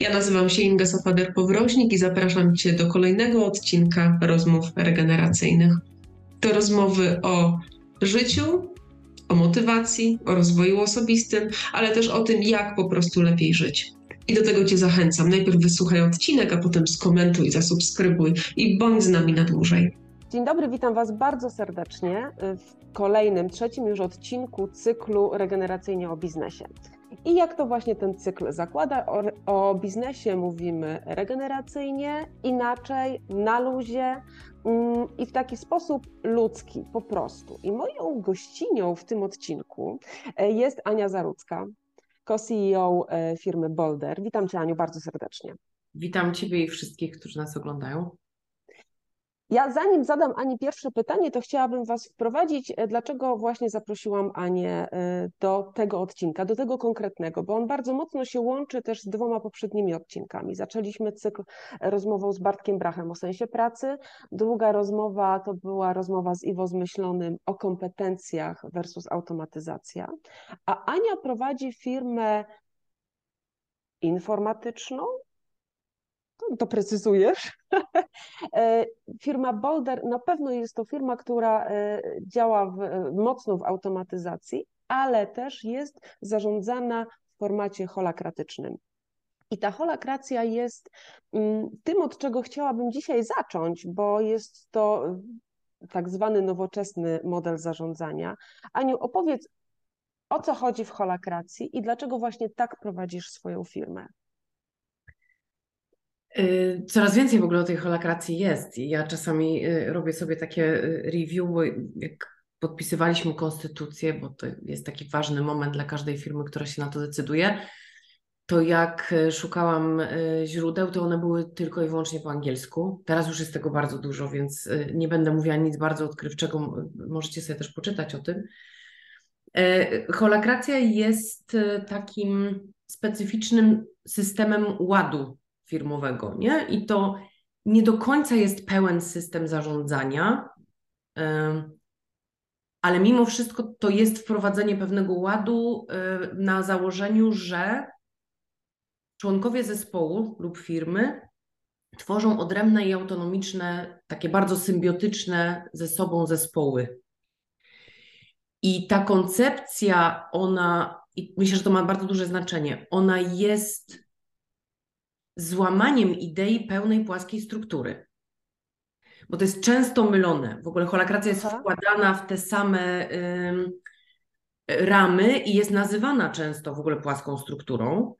Ja nazywam się Inga Safader-Powroźnik i zapraszam Cię do kolejnego odcinka rozmów regeneracyjnych. To rozmowy o życiu, o motywacji, o rozwoju osobistym, ale też o tym, jak po prostu lepiej żyć. I do tego Cię zachęcam. Najpierw wysłuchaj odcinek, a potem skomentuj, zasubskrybuj i bądź z nami na dłużej. Dzień dobry, witam Was bardzo serdecznie w kolejnym, trzecim już odcinku cyklu Regeneracyjnie o biznesie. I jak to właśnie ten cykl zakłada? O, o biznesie mówimy regeneracyjnie, inaczej, na luzie mm, i w taki sposób ludzki, po prostu. I moją gościnią w tym odcinku e, jest Ania Zarudzka, co-CEO e, firmy Boulder. Witam Cię, Aniu, bardzo serdecznie. Witam Ciebie i wszystkich, którzy nas oglądają. Ja zanim zadam Ani pierwsze pytanie, to chciałabym Was wprowadzić, e, dlaczego właśnie zaprosiłam Anię e, do tego odcinka, do tego konkretnego, bo on bardzo mocno się łączy też z dwoma poprzednimi odcinkami. Zaczęliśmy cykl rozmową z Bartkiem Brachem o sensie pracy. Druga rozmowa to była rozmowa z Iwo Zmyślonym o kompetencjach versus automatyzacja. A Ania prowadzi firmę informatyczną, doprecyzujesz. E, firma Boulder na pewno jest to firma, która e, działa w, mocno w automatyzacji, ale też jest zarządzana w formacie holakratycznym. I ta holakracja jest mm, tym, od czego chciałabym dzisiaj zacząć, bo jest to tak zwany nowoczesny model zarządzania. Aniu, opowiedz, o co chodzi w holakracji i dlaczego właśnie tak prowadzisz swoją firmę? Y, coraz więcej w ogóle o tej holakracji jest. Ja czasami y, robię sobie takie y, review, bo jak podpisywaliśmy konstytucję, bo to jest taki ważny moment dla każdej firmy, która się na to decyduje, to jak szukałam źródeł, to one były tylko i wyłącznie po angielsku. Teraz już jest tego bardzo dużo, więc nie będę mówiła nic bardzo odkrywczego. Możecie sobie też poczytać o tym. Holakracja jest takim specyficznym systemem ładu firmowego, nie? I to nie do końca jest pełen system zarządzania, ale mimo wszystko to jest wprowadzenie pewnego ładu na założeniu, że członkowie zespołu lub firmy tworzą odrębne i autonomiczne, takie bardzo symbiotyczne ze sobą zespoły. I ta koncepcja, ona, i myślę, że to ma bardzo duże znaczenie, ona jest złamaniem idei pełnej płaskiej struktury. Bo to jest często mylone. W ogóle holakracja jest Aha. wkładana w te same y, ramy i jest nazywana często w ogóle płaską strukturą,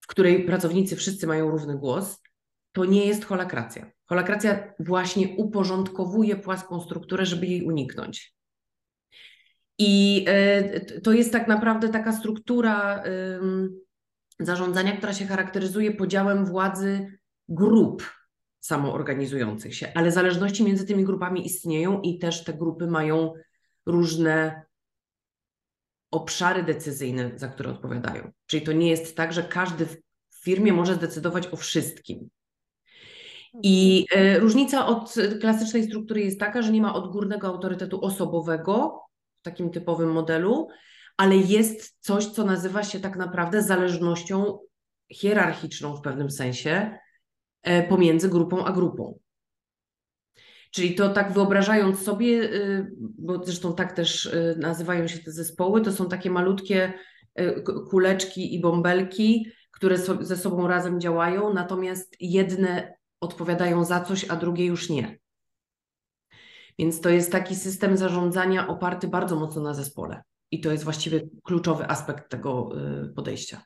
w której pracownicy wszyscy mają równy głos. To nie jest holakracja. Holakracja właśnie uporządkowuje płaską strukturę, żeby jej uniknąć. I y, to jest tak naprawdę taka struktura. Y, zarządzania, która się charakteryzuje podziałem władzy grup samoorganizujących się, ale zależności między tymi grupami istnieją i też te grupy mają różne obszary decyzyjne, za które odpowiadają. Czyli to nie jest tak, że każdy w firmie może zdecydować o wszystkim. I e, różnica od klasycznej struktury jest taka, że nie ma odgórnego autorytetu osobowego w takim typowym modelu, ale jest coś, co nazywa się tak naprawdę zależnością hierarchiczną w pewnym sensie e, pomiędzy grupą a grupą. Czyli to tak wyobrażając sobie, y, bo zresztą tak też y, nazywają się te zespoły, to są takie malutkie y, kuleczki i bąbelki, które ze sobą razem działają, natomiast jedne odpowiadają za coś, a drugie już nie. Więc to jest taki system zarządzania oparty bardzo mocno na zespole. I to jest właściwie kluczowy aspekt tego y, podejścia.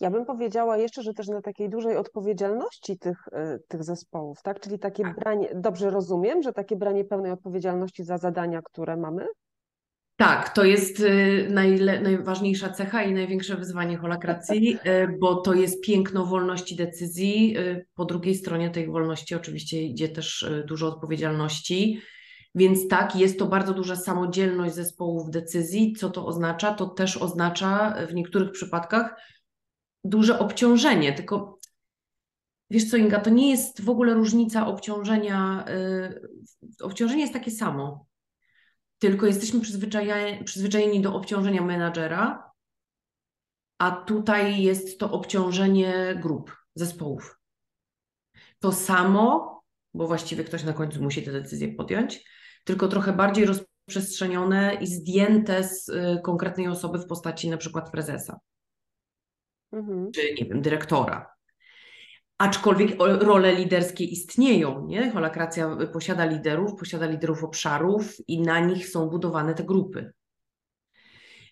Ja bym powiedziała jeszcze, że też na takiej dużej odpowiedzialności tych, y, tych zespołów, tak? Czyli takie tak. branie, dobrze rozumiem, że takie branie pełnej odpowiedzialności za zadania, które mamy? Tak, to jest y, najle, najważniejsza cecha i największe wyzwanie holakracji, bo to jest piękno wolności decyzji. Po drugiej stronie tej wolności oczywiście idzie też dużo odpowiedzialności. Więc tak, jest to bardzo duża samodzielność zespołów decyzji. Co to oznacza? To też oznacza w niektórych przypadkach duże obciążenie. Tylko wiesz co, Inga, to nie jest w ogóle różnica obciążenia. Yy, obciążenie jest takie samo, tylko jesteśmy przyzwyczajeni, przyzwyczajeni do obciążenia menadżera, a tutaj jest to obciążenie grup. zespołów. To samo, bo właściwie ktoś na końcu musi tę decyzję podjąć, tylko trochę bardziej rozprzestrzenione i zdjęte z y, konkretnej osoby w postaci na przykład prezesa. Mhm. Czy nie wiem, dyrektora. Aczkolwiek role liderskie istnieją, nie? Holakracja posiada liderów, posiada liderów obszarów i na nich są budowane te grupy.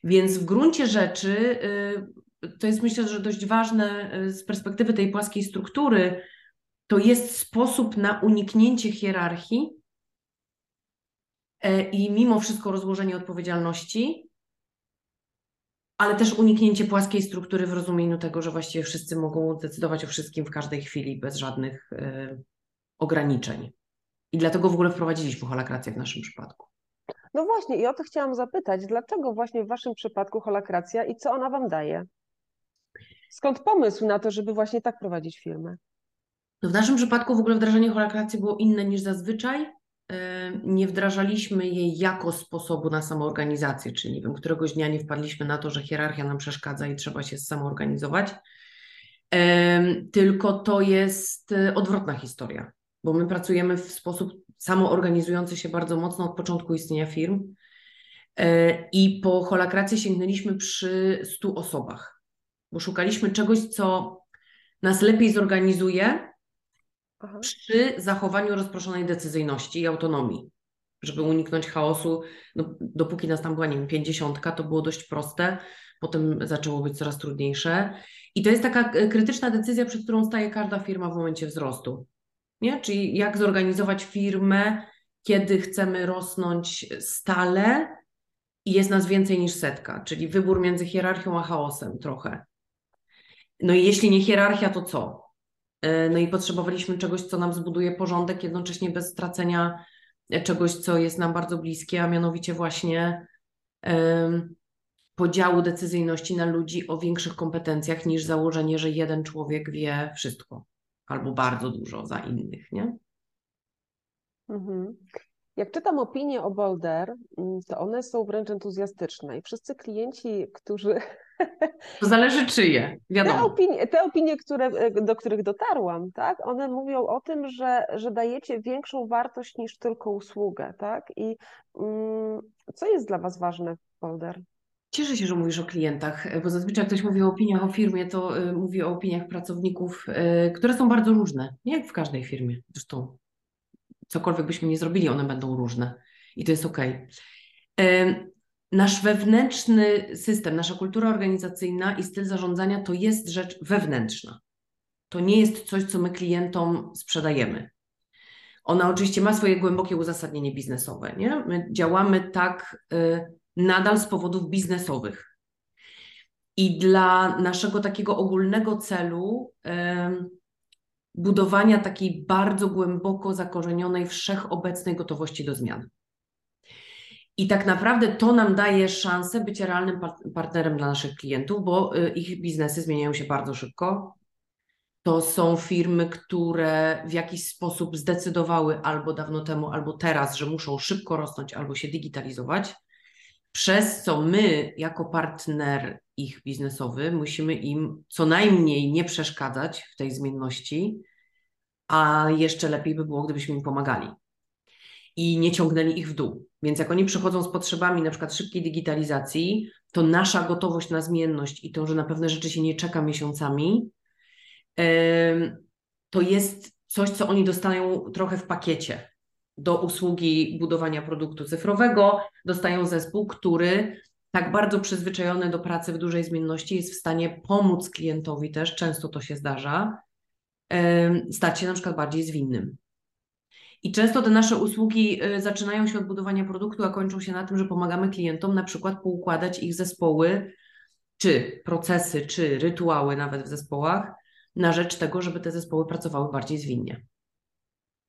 Więc w gruncie rzeczy y, to jest myślę, że dość ważne y, z perspektywy tej płaskiej struktury, to jest sposób na uniknięcie hierarchii i mimo wszystko rozłożenie odpowiedzialności, ale też uniknięcie płaskiej struktury w rozumieniu tego, że właściwie wszyscy mogą decydować o wszystkim w każdej chwili bez żadnych y, ograniczeń. I dlatego w ogóle wprowadziliśmy holakrację w naszym przypadku. No właśnie, i o to chciałam zapytać, dlaczego właśnie w Waszym przypadku holakracja i co ona Wam daje? Skąd pomysł na to, żeby właśnie tak prowadzić firmę? No w naszym przypadku w ogóle wdrażanie holakracji było inne niż zazwyczaj. Nie wdrażaliśmy jej jako sposobu na samoorganizację, czyli nie wiem, któregoś dnia nie wpadliśmy na to, że hierarchia nam przeszkadza i trzeba się samoorganizować. Tylko to jest e, odwrotna historia, bo my pracujemy w sposób samoorganizujący się bardzo mocno od początku istnienia firm. E, I po holakrację sięgnęliśmy przy 100 osobach, bo szukaliśmy czegoś, co nas lepiej zorganizuje Aha. przy zachowaniu rozproszonej decyzyjności i autonomii. Żeby uniknąć chaosu, no, dopóki nas tam była, nie wiem, 50, to było dość proste, potem zaczęło być coraz trudniejsze. I to jest taka e, krytyczna decyzja, przed którą staje każda firma w momencie wzrostu nie? Czyli jak zorganizować firmę, kiedy chcemy rosnąć stale i jest nas więcej niż setka, czyli wybór między hierarchią a chaosem trochę. No i jeśli nie hierarchia, to co? E, no i potrzebowaliśmy czegoś, co nam zbuduje porządek, jednocześnie bez stracenia czegoś, co jest nam bardzo bliskie, a mianowicie właśnie podziału decyzyjności na ludzi o większych kompetencjach niż założenie, że jeden człowiek wie wszystko albo bardzo dużo za innych, nie? Mhm. Jak czytam opinie o Boulder, mm, to one są wręcz entuzjastyczne i wszyscy klienci, którzy. To zależy czyje, wiadomo. Te opinie, te opinie które, do których dotarłam, tak, one mówią o tym, że, że dajecie większą wartość niż tylko usługę, tak? I mm, co jest dla Was ważne w Boulder? Cieszę się, że mówisz o klientach, bo zazwyczaj jak ktoś mówi o opiniach o firmie, to y, mówi o opiniach pracowników, y, które są bardzo różne, nie jak w każdej firmie. Zresztą cokolwiek byśmy nie zrobili, one będą różne i to jest ok. Nasz wewnętrzny system, nasza kultura organizacyjna i styl zarządzania to jest rzecz wewnętrzna. To nie jest coś, co my klientom sprzedajemy. Ona oczywiście ma swoje głębokie uzasadnienie biznesowe. Nie? My działamy tak, y, nadal z powodów biznesowych. I dla naszego takiego ogólnego celu, budowania takiej bardzo głęboko zakorzenionej, wszechobecnej gotowości do zmian. I tak naprawdę to nam daje szansę bycia realnym partnerem dla naszych klientów, bo y, ich biznesy zmieniają się bardzo szybko. To są firmy, które w jakiś sposób zdecydowały albo dawno temu, albo teraz, że muszą szybko rosnąć albo się digitalizować przez co my, jako partner ich biznesowy, musimy im co najmniej nie przeszkadzać w tej zmienności, a jeszcze lepiej by było, gdybyśmy im pomagali i nie ciągnęli ich w dół. Więc jak oni przychodzą z potrzebami na przykład szybkiej digitalizacji, to nasza gotowość na zmienność i to, że na pewne rzeczy się nie czeka miesiącami, to jest coś, co oni dostają trochę w pakiecie do usługi budowania produktu cyfrowego, dostają zespół, który tak bardzo przyzwyczajony do pracy w dużej zmienności jest w stanie pomóc klientowi też, często to się zdarza, stać się na przykład bardziej zwinnym. I często te nasze usługi y, zaczynają się od budowania produktu, a kończą się na tym, że pomagamy klientom na przykład poukładać ich zespoły, czy procesy, czy rytuały nawet w zespołach, na rzecz tego, żeby te zespoły pracowały bardziej zwinnie.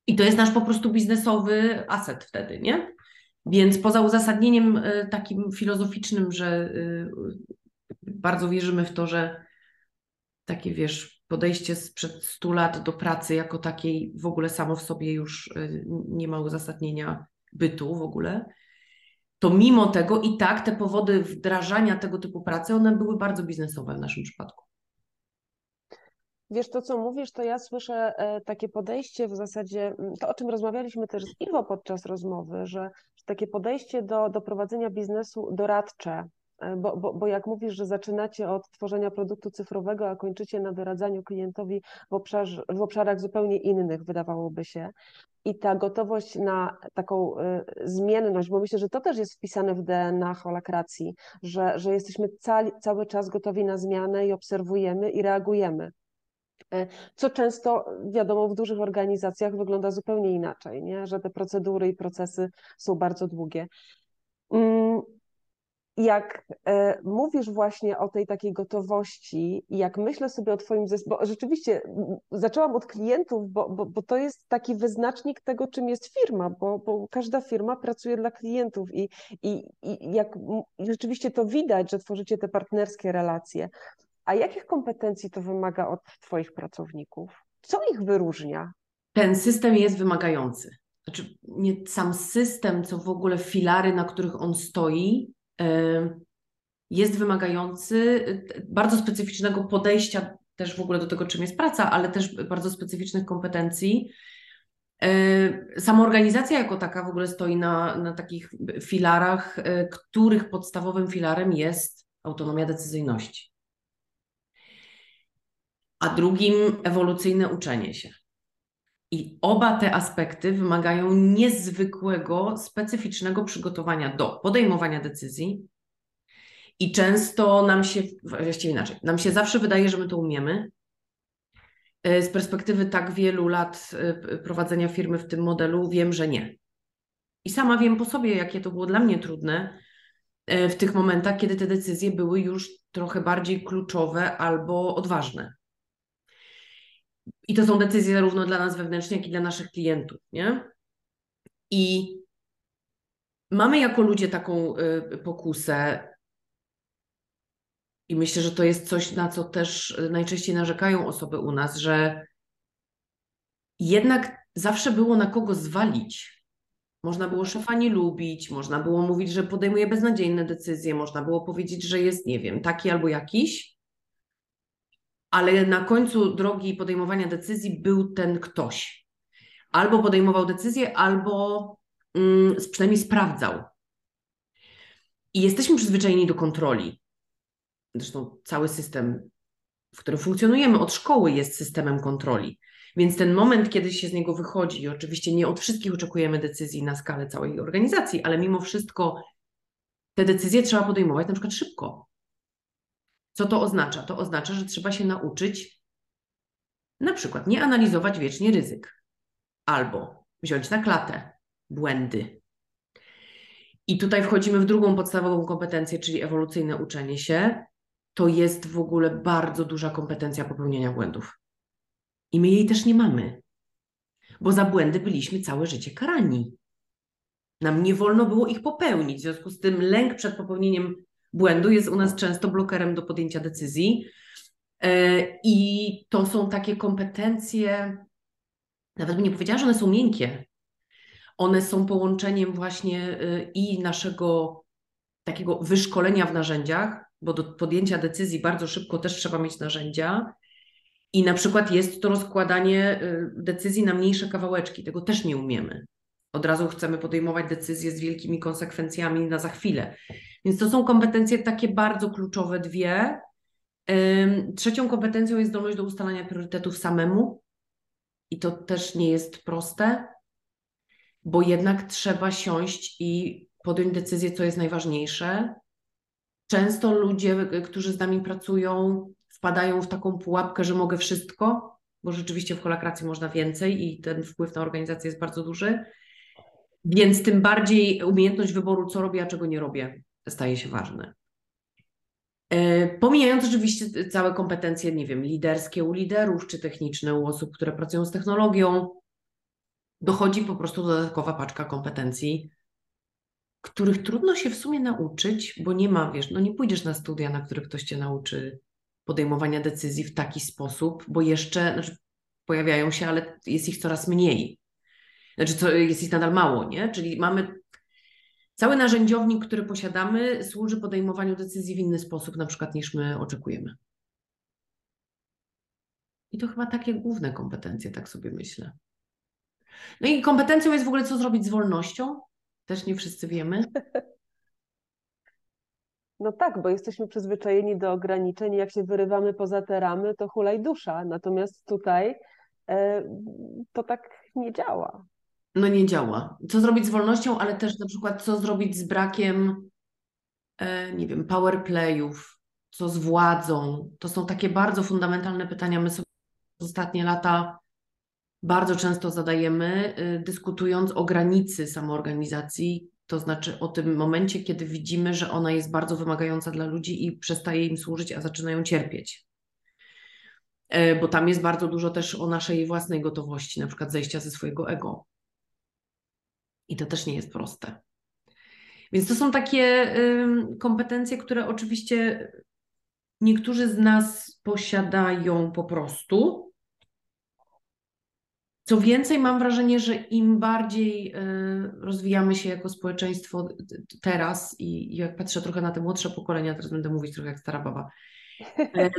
I to jest nasz po prostu biznesowy aset wtedy, nie? Więc poza uzasadnieniem e, takim filozoficznym, że e, bardzo wierzymy w to, że takie wiesz, podejście sprzed 100 lat do pracy jako takiej w ogóle samo w sobie już e, nie ma uzasadnienia bytu w ogóle, to mimo tego i tak te powody wdrażania tego typu pracy, one były bardzo biznesowe w naszym przypadku. Wiesz, to co mówisz, to ja słyszę e, takie podejście w zasadzie, to o czym rozmawialiśmy też z Iwo podczas rozmowy, że, że takie podejście do, do prowadzenia biznesu doradcze, bo, bo, bo jak mówisz, że zaczynacie od tworzenia produktu cyfrowego, a kończycie na doradzaniu klientowi w, obszarze, w obszarach zupełnie innych, wydawałoby się. I ta gotowość na taką y, zmienność, bo myślę, że to też jest wpisane w DNA holakracji, że, że jesteśmy cali, cały czas gotowi na zmianę i obserwujemy i reagujemy. E, co często, wiadomo, w dużych organizacjach wygląda zupełnie inaczej, nie? że te procedury i procesy są bardzo długie. Jak e, mówisz właśnie o tej takiej gotowości i jak myślę sobie o Twoim zespole, rzeczywiście zaczęłam od klientów, bo, bo, bo to jest taki wyznacznik tego, czym jest firma, bo, bo każda firma pracuje dla klientów i, i, i jak rzeczywiście to widać, że tworzycie te partnerskie relacje. A jakich kompetencji to wymaga od Twoich pracowników? Co ich wyróżnia? Ten system jest wymagający. Znaczy, nie sam system, co w ogóle filary, na których on stoi, jest wymagający bardzo specyficznego podejścia też w ogóle do tego, czym jest praca, ale też bardzo specyficznych kompetencji. Sama organizacja jako taka w ogóle stoi na, na takich filarach, których podstawowym filarem jest autonomia decyzyjności a drugim ewolucyjne uczenie się. I oba te aspekty wymagają niezwykłego, specyficznego przygotowania do podejmowania decyzji. I często nam się, właściwie inaczej, nam się zawsze wydaje, że my to umiemy. E, z perspektywy tak wielu lat e, prowadzenia firmy w tym modelu wiem, że nie. I sama wiem po sobie, jakie to było dla mnie trudne e, w tych momentach, kiedy te decyzje były już trochę bardziej kluczowe albo odważne. I to są decyzje zarówno dla nas wewnętrznie, jak i dla naszych klientów, nie? I mamy jako ludzie taką y, pokusę, i myślę, że to jest coś, na co też najczęściej narzekają osoby u nas, że jednak zawsze było na kogo zwalić. Można było szefa nie lubić, można było mówić, że podejmuje beznadziejne decyzje, można było powiedzieć, że jest, nie wiem, taki albo jakiś, ale na końcu drogi podejmowania decyzji był ten ktoś. Albo podejmował decyzję, albo mm, przynajmniej sprawdzał. I jesteśmy przyzwyczajeni do kontroli. Zresztą cały system, w którym funkcjonujemy od szkoły, jest systemem kontroli. Więc ten moment, kiedy się z niego wychodzi, i oczywiście nie od wszystkich oczekujemy decyzji na skalę całej organizacji, ale mimo wszystko te decyzje trzeba podejmować na przykład szybko. Co to oznacza? To oznacza, że trzeba się nauczyć na przykład nie analizować wiecznie ryzyk albo wziąć na klatę błędy. I tutaj wchodzimy w drugą podstawową kompetencję, czyli ewolucyjne uczenie się. To jest w ogóle bardzo duża kompetencja popełniania błędów. I my jej też nie mamy, bo za błędy byliśmy całe życie karani. Nam nie wolno było ich popełnić. W związku z tym lęk przed popełnieniem błędu jest u nas często blokerem do podjęcia decyzji. E, I to są takie kompetencje, nawet bym nie powiedziała, że one są miękkie. One są połączeniem właśnie e, i naszego takiego wyszkolenia w narzędziach, bo do podjęcia decyzji bardzo szybko też trzeba mieć narzędzia. I na przykład jest to rozkładanie e, decyzji na mniejsze kawałeczki. Tego też nie umiemy. Od razu chcemy podejmować decyzje z wielkimi konsekwencjami na za chwilę. Więc to są kompetencje takie bardzo kluczowe dwie. Trzecią kompetencją jest zdolność do ustalania priorytetów samemu. I to też nie jest proste, bo jednak trzeba siąść i podjąć decyzję, co jest najważniejsze. Często ludzie, którzy z nami pracują, wpadają w taką pułapkę, że mogę wszystko, bo rzeczywiście w holakracji można więcej i ten wpływ na organizację jest bardzo duży. Więc tym bardziej umiejętność wyboru, co robię, a czego nie robię, staje się ważne. E, pomijając oczywiście całe kompetencje, nie wiem, liderskie u liderów, czy techniczne u osób, które pracują z technologią, dochodzi po prostu dodatkowa paczka kompetencji, których trudno się w sumie nauczyć, bo nie ma, wiesz, no nie pójdziesz na studia, na których ktoś cię nauczy podejmowania decyzji w taki sposób, bo jeszcze znaczy, pojawiają się, ale jest ich coraz mniej. Znaczy, jest ich nadal mało, nie? Czyli mamy Cały narzędziownik, który posiadamy, służy podejmowaniu decyzji w inny sposób, na przykład niż my oczekujemy. I to chyba takie główne kompetencje, tak sobie myślę. No i kompetencją jest w ogóle, co zrobić z wolnością. Też nie wszyscy wiemy. No tak, bo jesteśmy przyzwyczajeni do ograniczeń. Jak się wyrywamy poza te ramy, to hulaj dusza. Natomiast tutaj e, to tak nie działa. No nie działa. Co zrobić z wolnością, ale też na przykład co zrobić z brakiem, e, nie wiem, powerplayów, co z władzą. To są takie bardzo fundamentalne pytania. My sobie ostatnie lata bardzo często zadajemy, y, dyskutując o granicy samoorganizacji, to znaczy o tym momencie, kiedy widzimy, że ona jest bardzo wymagająca dla ludzi i przestaje im służyć, a zaczynają cierpieć. E, bo tam jest bardzo dużo też o naszej własnej gotowości, na przykład zejścia ze swojego ego. I to też nie jest proste. Więc to są takie kompetencje, które oczywiście niektórzy z nas posiadają po prostu, co więcej, mam wrażenie, że im bardziej e, rozwijamy się jako społeczeństwo teraz i jak patrzę trochę na te młodsze pokolenia, teraz będę mówić trochę jak stara baba, e,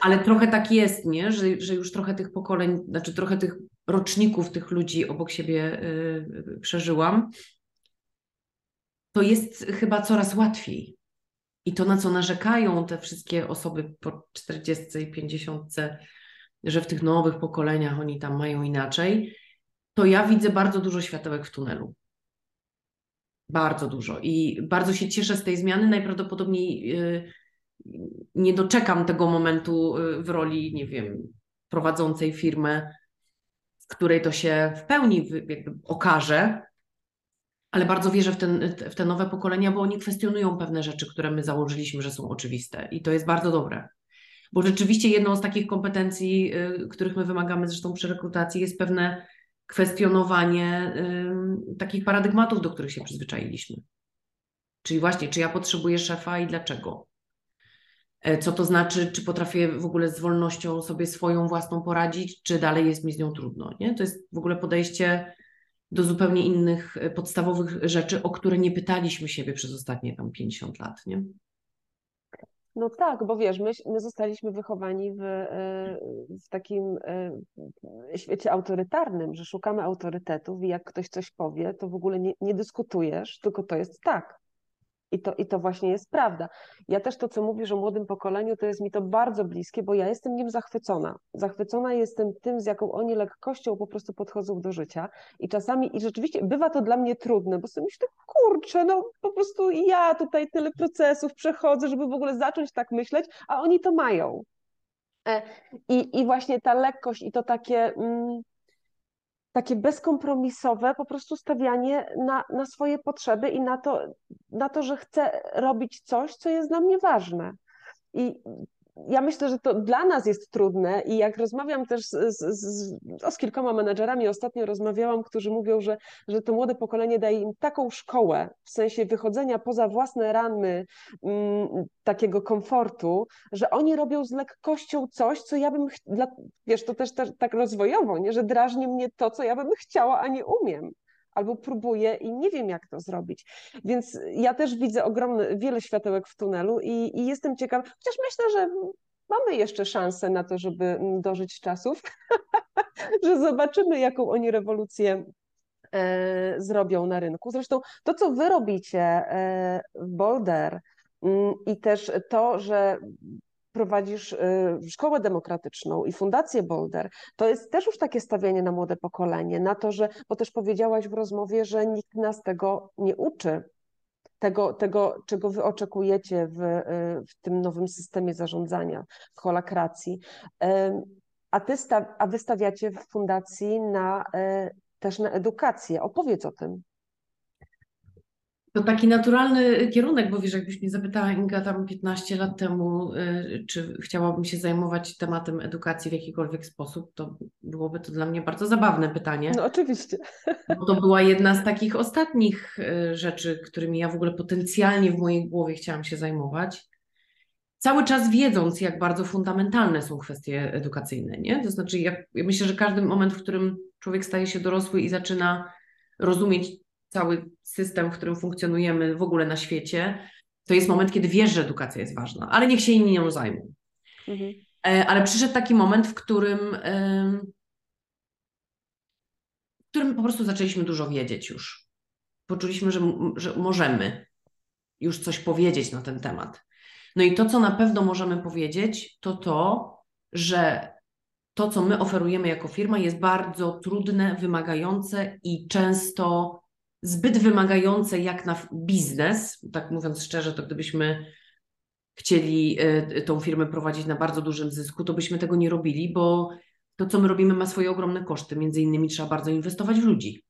ale trochę tak jest, nie? Że, że już trochę tych pokoleń, znaczy trochę tych roczników, tych ludzi obok siebie e, przeżyłam, to jest chyba coraz łatwiej. I to, na co narzekają te wszystkie osoby po 40 i 50, że w tych nowych pokoleniach oni tam mają inaczej, to ja widzę bardzo dużo światełek w tunelu. Bardzo dużo. I bardzo się cieszę z tej zmiany. Najprawdopodobniej y, nie doczekam tego momentu y, w roli, nie wiem, prowadzącej firmę, w której to się w pełni okaże, ale bardzo wierzę w, ten, w te nowe pokolenia, bo oni kwestionują pewne rzeczy, które my założyliśmy, że są oczywiste i to jest bardzo dobre. Bo rzeczywiście jedną z takich kompetencji, y, których my wymagamy zresztą przy rekrutacji, jest pewne kwestionowanie y, takich paradygmatów, do których się przyzwyczailiśmy. Czyli właśnie, czy ja potrzebuję szefa i dlaczego? E, co to znaczy, czy potrafię w ogóle z wolnością sobie swoją własną poradzić, czy dalej jest mi z nią trudno? Nie? To jest w ogóle podejście do zupełnie innych e, podstawowych rzeczy, o które nie pytaliśmy siebie przez ostatnie tam 50 lat. Nie? No tak, bo wiesz, my, my zostaliśmy wychowani w, e, w takim świecie autorytarnym, że szukamy autorytetów i jak ktoś coś powie, to w ogóle nie, nie dyskutujesz, tylko to jest tak. I to, I to właśnie jest prawda. Ja też to, co mówisz o młodym pokoleniu, to jest mi to bardzo bliskie, bo ja jestem nim zachwycona. Zachwycona jestem tym, z jaką oni lekkością po prostu podchodzą do życia. I czasami, i rzeczywiście bywa to dla mnie trudne, bo sobie myślę, kurczę, no po prostu ja tutaj tyle procesów przechodzę, żeby w ogóle zacząć tak myśleć, a oni to mają. E, I, i właśnie ta lekkość i to takie. Mm, takie bezkompromisowe po prostu stawianie na, na swoje potrzeby i na to, na to, że chcę robić coś, co jest dla mnie ważne. I ja myślę, że to dla nas jest trudne i jak rozmawiam też z, z, z, z, kilkoma menedżerami, ostatnio rozmawiałam, którzy mówią, że, że to młode pokolenie daje im taką szkołę, w sensie wychodzenia poza własne ramy mm, takiego komfortu, że oni robią z lekkością coś, co ja bym, dla, wiesz, to też tak rozwojowo, nie? że drażni mnie to, co ja bym chciała, a nie umiem albo próbuję i nie wiem, jak to zrobić. Więc ja też widzę ogromne, wiele światełek w tunelu i, i jestem ciekawa, chociaż myślę, że mamy jeszcze szansę na to, żeby mm, dożyć czasów, że zobaczymy, jaką oni rewolucję e, zrobią na rynku. Zresztą to, co wy robicie e, w Boulder mm, i też to, że prowadzisz y, szkołę demokratyczną i fundację Boulder, to jest też już takie stawianie na młode pokolenie, na to, że, bo też powiedziałaś w rozmowie, że nikt nas tego nie uczy, tego, tego czego wy oczekujecie w, y, w tym nowym systemie zarządzania, w holakracji. A, ty sta, a wy stawiacie w fundacji na, y, też na edukację. Opowiedz o tym. To taki naturalny kierunek, bo wiesz, jakbyś mnie zapytała Inga tam 15 lat temu, y, czy chciałabym się zajmować tematem edukacji w jakikolwiek sposób, to byłoby to dla mnie bardzo zabawne pytanie. No oczywiście. Bo to była jedna z takich ostatnich y, rzeczy, którymi ja w ogóle potencjalnie w mojej głowie chciałam się zajmować. Cały czas wiedząc, jak bardzo fundamentalne są kwestie edukacyjne, nie? To znaczy, ja, ja myślę, że każdy moment, w którym człowiek staje się dorosły i zaczyna rozumieć cały system, w którym funkcjonujemy w ogóle na świecie, to jest moment, kiedy wiesz, że edukacja jest ważna, ale niech się inni nią zajmą. Mhm. E, ale przyszedł taki moment, w którym, w którym po prostu zaczęliśmy dużo wiedzieć już. Poczuliśmy, że, że możemy już coś powiedzieć na ten temat. No i to, co na pewno możemy powiedzieć, to to, że to, co my oferujemy jako firma, jest bardzo trudne, wymagające i często zbyt wymagające jak na biznes. Tak mówiąc szczerze, to gdybyśmy chcieli e, tą firmę prowadzić na bardzo dużym zysku, to byśmy tego nie robili, bo to, co my robimy, ma swoje ogromne koszty. Między innymi trzeba bardzo inwestować w ludzi.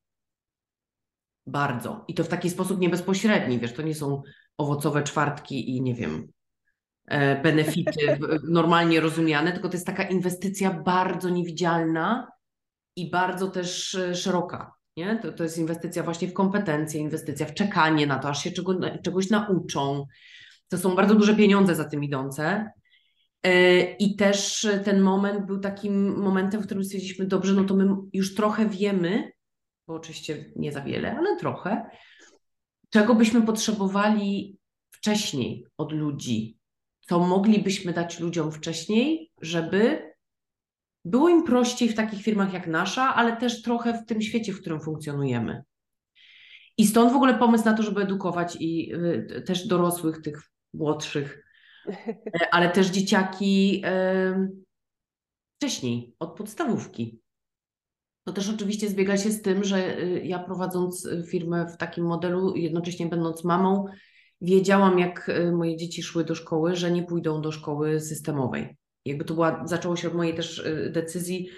Bardzo. I to w taki sposób niebezpośredni, wiesz, to nie są owocowe czwartki i nie wiem, e, benefity normalnie rozumiane, tylko to jest taka inwestycja bardzo niewidzialna i bardzo też e, szeroka. Nie? To, to jest inwestycja właśnie w kompetencje, inwestycja w czekanie na to, aż się czego, czegoś nauczą. To są bardzo duże pieniądze za tym idące. E, I też ten moment był takim momentem, w którym stwierdziliśmy, dobrze, no to my już trochę wiemy, bo oczywiście nie za wiele, ale trochę, czego byśmy potrzebowali wcześniej od ludzi, co moglibyśmy dać ludziom wcześniej, żeby było im prościej w takich firmach jak nasza, ale też trochę w tym świecie, w którym funkcjonujemy. I stąd w ogóle pomysł na to, żeby edukować i y, też dorosłych, tych młodszych, ale też dzieciaki y, wcześniej, od podstawówki. To też oczywiście zbiega się z tym, że y, ja prowadząc firmę w takim modelu, jednocześnie będąc mamą, wiedziałam, jak moje dzieci szły do szkoły, że nie pójdą do szkoły systemowej jakby to była, zaczęło się od mojej też y, decyzji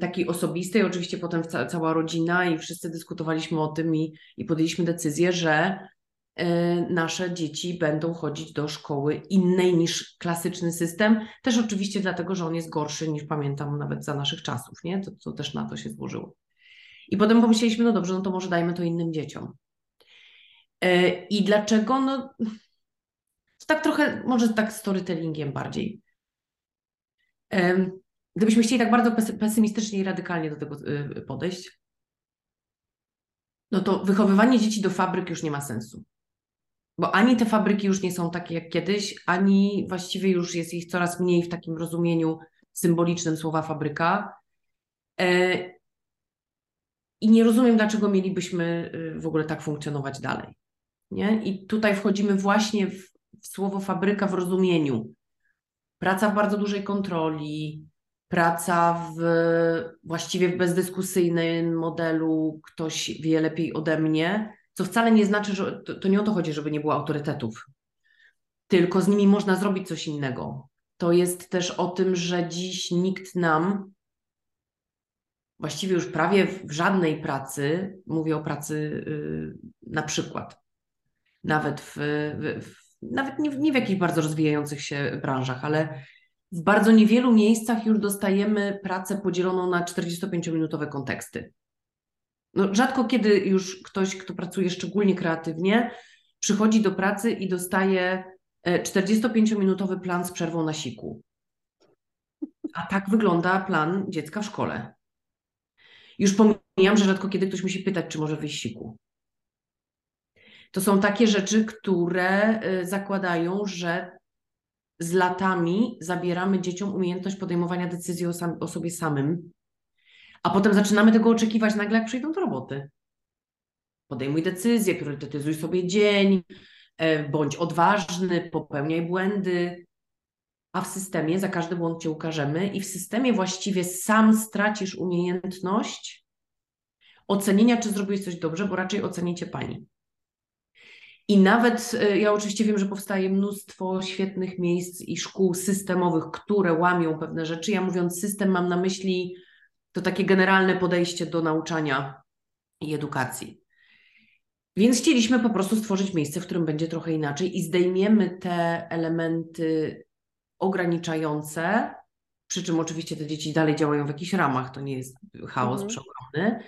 takiej osobistej, oczywiście potem ca cała rodzina i wszyscy dyskutowaliśmy o tym i, i podjęliśmy decyzję, że y, nasze dzieci będą chodzić do szkoły innej niż klasyczny system. Też oczywiście dlatego, że on jest gorszy niż pamiętam nawet za naszych czasów, nie? To, to też na to się złożyło. I potem pomyśleliśmy, no dobrze, no to może dajmy to innym dzieciom. I dlaczego? No, to tak trochę, może tak storytellingiem bardziej. Gdybyśmy chcieli tak bardzo pesymistycznie i radykalnie do tego y, podejść, no to wychowywanie dzieci do fabryk już nie ma sensu. Bo ani te fabryki już nie są takie jak kiedyś, ani właściwie już jest ich coraz mniej w takim rozumieniu symbolicznym słowa fabryka. E, I nie rozumiem, dlaczego mielibyśmy y, w ogóle tak funkcjonować dalej. Nie? I tutaj wchodzimy właśnie w, w słowo fabryka w rozumieniu praca w bardzo dużej kontroli, praca w właściwie w bezdyskusyjnym modelu, ktoś wie lepiej ode mnie, co wcale nie znaczy, że to, to nie o to chodzi, żeby nie było autorytetów, tylko z nimi można zrobić coś innego. To jest też o tym, że dziś nikt nam, właściwie już prawie w żadnej pracy, mówię o pracy yy, na przykład, nawet w, w, nawet nie, nie w jakichś bardzo rozwijających się branżach, ale w bardzo niewielu miejscach już dostajemy pracę podzieloną na 45-minutowe konteksty. No, rzadko kiedy już ktoś, kto pracuje szczególnie kreatywnie, przychodzi do pracy i dostaje 45-minutowy e, plan z przerwą na siku. A tak wygląda plan dziecka w szkole. Już pomijam, że rzadko kiedy ktoś musi pytać, czy może wyjść siku. To są takie rzeczy, które y, zakładają, że z latami zabieramy dzieciom umiejętność podejmowania decyzji o, sam, o sobie samym, a potem zaczynamy tego oczekiwać nagle, jak przyjdą do roboty. Podejmuj decyzję, priorytetyzuj sobie dzień, e, bądź odważny, popełniaj błędy, a w systemie za każdy błąd cię ukażemy i w systemie właściwie sam stracisz umiejętność ocenienia, czy zrobiłeś coś dobrze, bo raczej ocenicie pani. I nawet e, ja oczywiście wiem, że powstaje mnóstwo świetnych miejsc i szkół systemowych, które łamią pewne rzeczy. Ja mówiąc system, mam na myśli to takie generalne podejście do nauczania i edukacji. Więc chcieliśmy po prostu stworzyć miejsce, w którym będzie trochę inaczej i zdejmiemy te elementy ograniczające, przy czym oczywiście te dzieci dalej działają w jakichś ramach, to nie jest chaos mhm. przeogromny.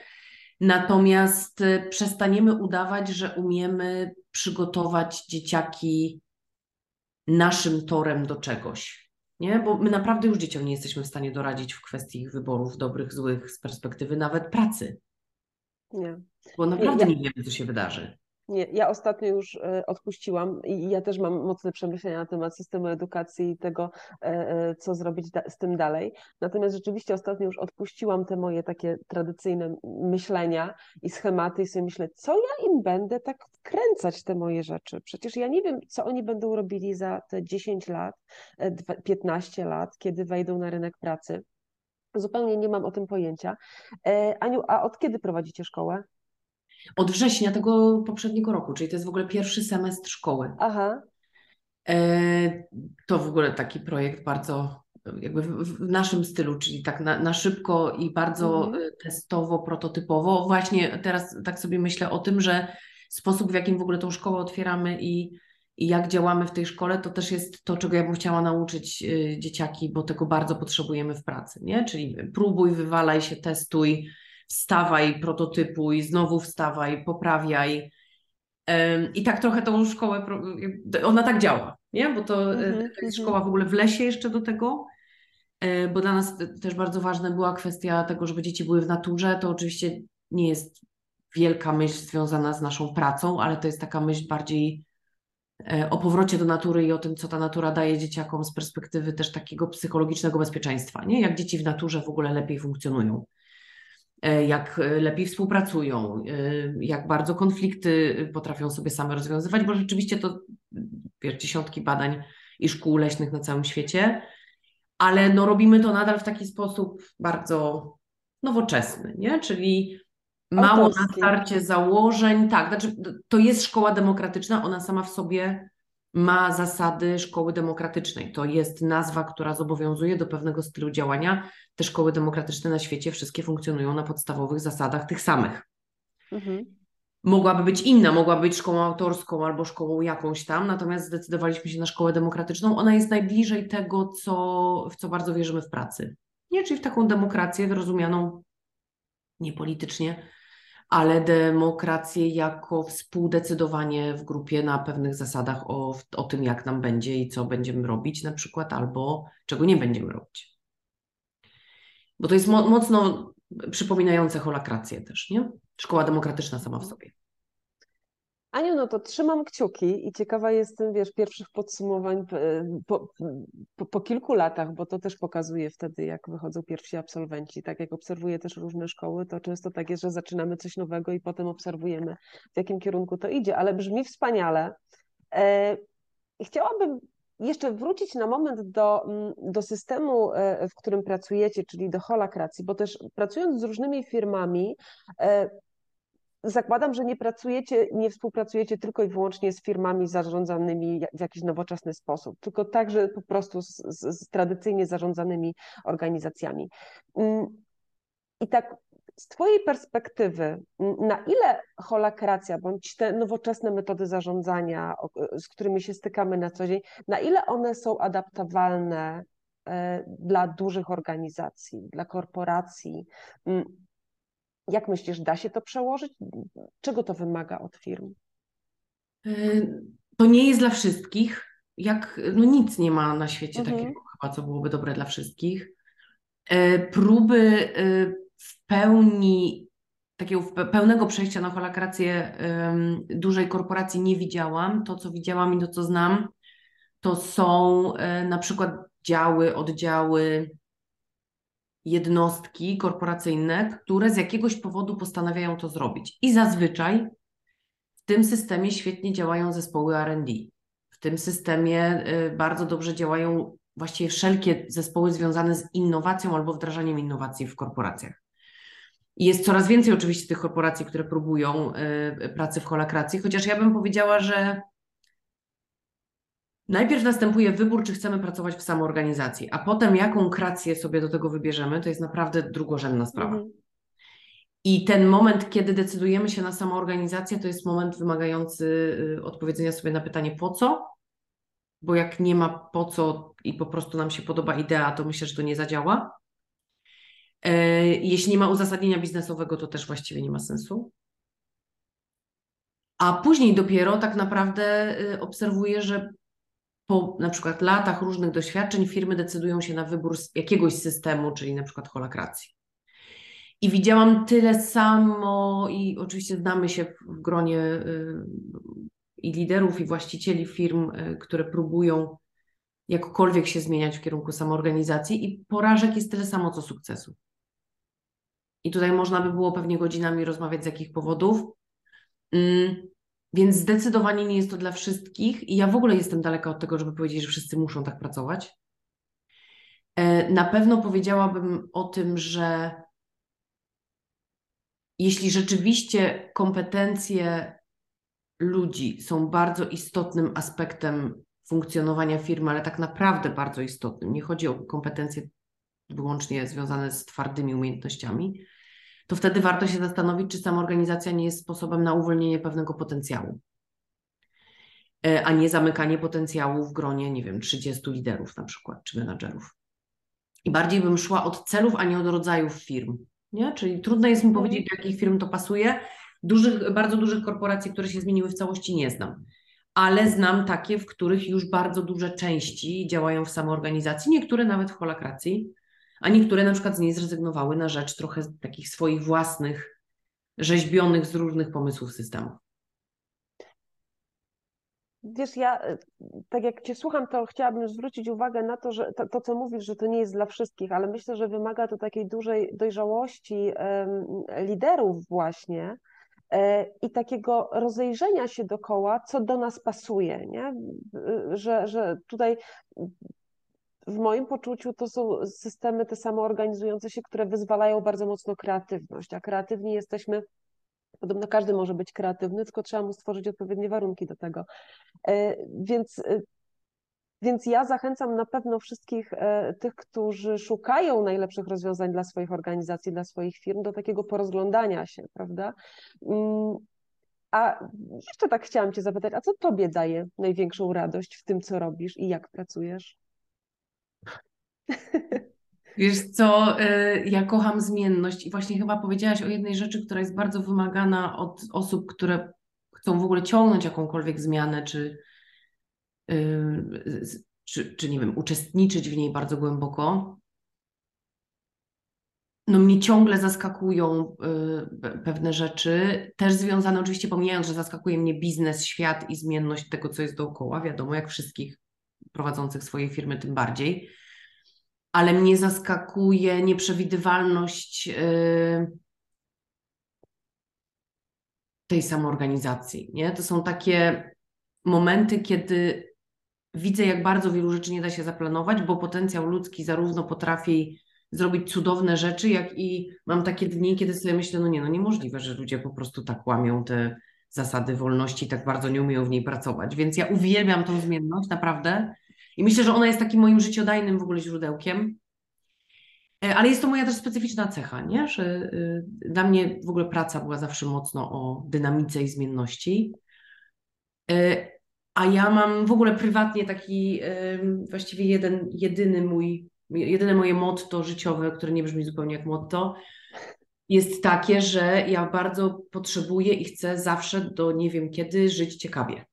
Natomiast e, przestaniemy udawać, że umiemy przygotować dzieciaki naszym torem do czegoś. Nie? Bo my naprawdę już dzieciom nie jesteśmy w stanie doradzić w kwestii ich wyborów, dobrych, złych, z perspektywy nawet pracy. Nie. Bo naprawdę ja, nie wiemy, co się wydarzy. Nie, ja ostatnio już e, odpuściłam i ja też mam mocne przemyślenia na temat systemu edukacji i tego, e, e, co zrobić z tym dalej. Natomiast rzeczywiście ostatnio już odpuściłam te moje takie tradycyjne myślenia i schematy i sobie myślę, co ja im będę tak wkręcać te moje rzeczy. Przecież ja nie wiem, co oni będą robili za te 10 lat, 15 lat, kiedy wejdą na rynek pracy. Zupełnie nie mam o tym pojęcia. Aniu, a od kiedy prowadzicie szkołę? Od września tego poprzedniego roku, czyli to jest w ogóle pierwszy semestr szkoły. Aha. E, to w ogóle taki projekt bardzo jakby w, naszym stylu, czyli tak na, na szybko i bardzo mhm. E, testowo, prototypowo. Właśnie teraz tak sobie myślę o tym, że sposób, w jakim w ogóle tą szkołę otwieramy i, i jak działamy w tej szkole, to też jest to, czego ja bym chciała nauczyć e, dzieciaki, bo tego bardzo potrzebujemy w pracy, nie? Czyli próbuj, wywalaj się, testuj, wstawaj, prototypuj, znowu wstawaj, poprawiaj. I tak trochę tą szkołę, ona tak działa, nie? Bo to, mm -hmm, to jest -hmm. szkoła w ogóle w lesie jeszcze do tego, e, bo dla nas też bardzo ważna była kwestia tego, żeby dzieci były w naturze. To oczywiście nie jest wielka myśl związana z naszą pracą, ale to jest taka myśl bardziej e, o powrocie do natury i o tym, co ta natura daje dzieciakom z perspektywy też takiego psychologicznego bezpieczeństwa, nie? Jak dzieci w naturze w ogóle lepiej funkcjonują. E, jak e, lepiej współpracują, e, jak bardzo konflikty potrafią sobie same rozwiązywać, bo rzeczywiście to wiesz, dziesiątki badań i szkół leśnych na całym świecie, ale no robimy to nadal w taki sposób bardzo nowoczesny, nie? czyli mało Autorski. na starcie założeń, tak, znaczy to jest szkoła demokratyczna, ona sama w sobie ma zasady szkoły demokratycznej. To jest nazwa, która zobowiązuje do pewnego stylu działania. Te szkoły demokratyczne na świecie wszystkie funkcjonują na podstawowych zasadach tych samych. Mhm. Mogłaby być inna, mogłaby być szkołą autorską albo szkołą jakąś tam, natomiast zdecydowaliśmy się na szkołę demokratyczną. Ona jest najbliżej tego, co, w co bardzo wierzymy w pracy. Nie, czyli w taką demokrację rozumianą niepolitycznie, ale demokrację jako współdecydowanie w grupie na pewnych zasadach o, o tym, jak nam będzie i co będziemy robić na przykład, albo czego nie będziemy robić. Bo to jest mo mocno przypominające holakrację też, nie? Szkoła demokratyczna sama w sobie. Aniu, no to trzymam kciuki i ciekawa jestem, wiesz, pierwszych podsumowań po, po, po, kilku latach, bo to też pokazuje wtedy, jak wychodzą pierwsi absolwenci. Tak jak obserwuję też różne szkoły, to często tak jest, że zaczynamy coś nowego i potem obserwujemy, w jakim kierunku to idzie, ale brzmi wspaniale. E, chciałabym jeszcze wrócić na moment do, mm, do systemu, e, w którym pracujecie, czyli do holakracji, bo też pracując z różnymi firmami, e, zakładam, że nie pracujecie, nie współpracujecie tylko i wyłącznie z firmami zarządzanymi w jakiś nowoczesny sposób, tylko także po prostu z, z, z tradycyjnie zarządzanymi organizacjami. Mm, I tak z Twojej perspektywy, na ile holakracja bądź te nowoczesne metody zarządzania, z którymi się stykamy na co dzień, na ile one są adaptowalne e, dla dużych organizacji, dla korporacji? Jak myślisz, da się to przełożyć? Czego to wymaga od firm? E, to nie jest dla wszystkich. Jak, no nic nie ma na świecie mhm. takiego chyba, co byłoby dobre dla wszystkich. E, próby e, w pełni, takiego pełnego przejścia na holakrację dużej korporacji nie widziałam. To, co widziałam i to, co znam, to są na przykład działy, oddziały, jednostki korporacyjne, które z jakiegoś powodu postanawiają to zrobić. I zazwyczaj w tym systemie świetnie działają zespoły RD. W tym systemie y, bardzo dobrze działają właściwie wszelkie zespoły związane z innowacją albo wdrażaniem innowacji w korporacjach. Jest coraz więcej oczywiście tych korporacji, które próbują y, pracy w holakracji, chociaż ja bym powiedziała, że Najpierw następuje wybór, czy chcemy pracować w samoorganizacji, a potem jaką krację sobie do tego wybierzemy, to jest naprawdę drugorzędna sprawa. Mhm. I ten moment, kiedy decydujemy się na samoorganizację, to jest moment wymagający y, odpowiedzenia sobie na pytanie po co, bo jak nie ma po co i po prostu nam się podoba idea, to myślę, że to nie zadziała. E, jeśli nie ma uzasadnienia biznesowego, to też właściwie nie ma sensu. A później dopiero tak naprawdę y, obserwuję, że po na przykład latach różnych doświadczeń firmy decydują się na wybór jakiegoś systemu, czyli na przykład holakracji. I widziałam tyle samo, i oczywiście znamy się w gronie y, i liderów, i właścicieli firm, y, które próbują jakkolwiek się zmieniać w kierunku samoorganizacji, i porażek jest tyle samo co sukcesu. I tutaj można by było pewnie godzinami rozmawiać z jakich powodów. Mm, więc zdecydowanie nie jest to dla wszystkich, i ja w ogóle jestem daleka od tego, żeby powiedzieć, że wszyscy muszą tak pracować. E, na pewno powiedziałabym o tym, że jeśli rzeczywiście kompetencje ludzi są bardzo istotnym aspektem funkcjonowania firmy, ale tak naprawdę bardzo istotnym, nie chodzi o kompetencje wyłącznie związane z twardymi umiejętnościami, to wtedy warto się zastanowić, czy sama organizacja nie jest sposobem na uwolnienie pewnego potencjału, e, a nie zamykanie potencjału w gronie, nie wiem, 30 liderów na przykład, czy menadżerów. I bardziej bym szła od celów, a nie od rodzajów firm. Nie? Czyli trudno jest mi mhm. powiedzieć, do jakich firm to pasuje. Dużych, bardzo dużych korporacji, które się zmieniły w całości, nie znam. Ale znam takie, w których już bardzo duże części działają w samoorganizacji, niektóre nawet w holakracji, a niektóre na przykład z niej zrezygnowały na rzecz trochę takich swoich własnych, rzeźbionych z różnych pomysłów systemów. Wiesz, ja e, tak jak Cię słucham, to chciałabym zwrócić uwagę na to, że to, to, co mówisz, że to nie jest dla wszystkich, ale myślę, że wymaga to takiej dużej dojrzałości liderów właśnie e, i takiego rozejrzenia się dokoła, co do nas pasuje, nie? Że, że tutaj w moim poczuciu to są systemy te samoorganizujące się, które wyzwalają bardzo mocno kreatywność, a kreatywni jesteśmy Podobno każdy może być kreatywny, tylko trzeba mu stworzyć odpowiednie warunki do tego. E, więc, e, więc ja zachęcam na pewno wszystkich e, tych, którzy szukają najlepszych rozwiązań dla swoich organizacji, dla swoich firm, do takiego porozglądania się, prawda? Mm, a jeszcze tak chciałam Cię zapytać, a co Tobie daje największą radość w tym, co robisz i jak pracujesz? Wiesz co, y, ja kocham zmienność i właśnie chyba powiedziałaś o jednej rzeczy, która jest bardzo wymagana od osób, które chcą w ogóle ciągnąć jakąkolwiek zmianę, czy, y, czy, czy nie wiem, uczestniczyć w niej bardzo głęboko. No mnie ciągle zaskakują y, pewne rzeczy, też związane oczywiście, pomijając, że zaskakuje mnie biznes, świat i zmienność tego, co jest dookoła, wiadomo, jak wszystkich prowadzących swoje firmy tym bardziej ale mnie zaskakuje nieprzewidywalność yy, tej samoorganizacji. Nie? To są takie momenty, kiedy widzę, jak bardzo wielu rzeczy nie da się zaplanować, bo potencjał ludzki zarówno potrafi zrobić cudowne rzeczy, jak i mam takie dni, kiedy sobie myślę, no nie, no niemożliwe, że ludzie po prostu tak łamią te zasady wolności, tak bardzo nie umieją w niej pracować. Więc ja uwielbiam tą zmienność, naprawdę. I myślę, że ona jest takim moim życiodajnym w ogóle źródełkiem. E, ale jest to moja też specyficzna cecha, nie? że y, dla mnie w ogóle praca była zawsze mocno o dynamice i zmienności. E, a ja mam w ogóle prywatnie taki właściwie jeden, jedyny mój, jedyne moje motto życiowe, które nie brzmi zupełnie jak motto, jest takie, że ja bardzo potrzebuję i chcę zawsze do nie wiem kiedy żyć ciekawie.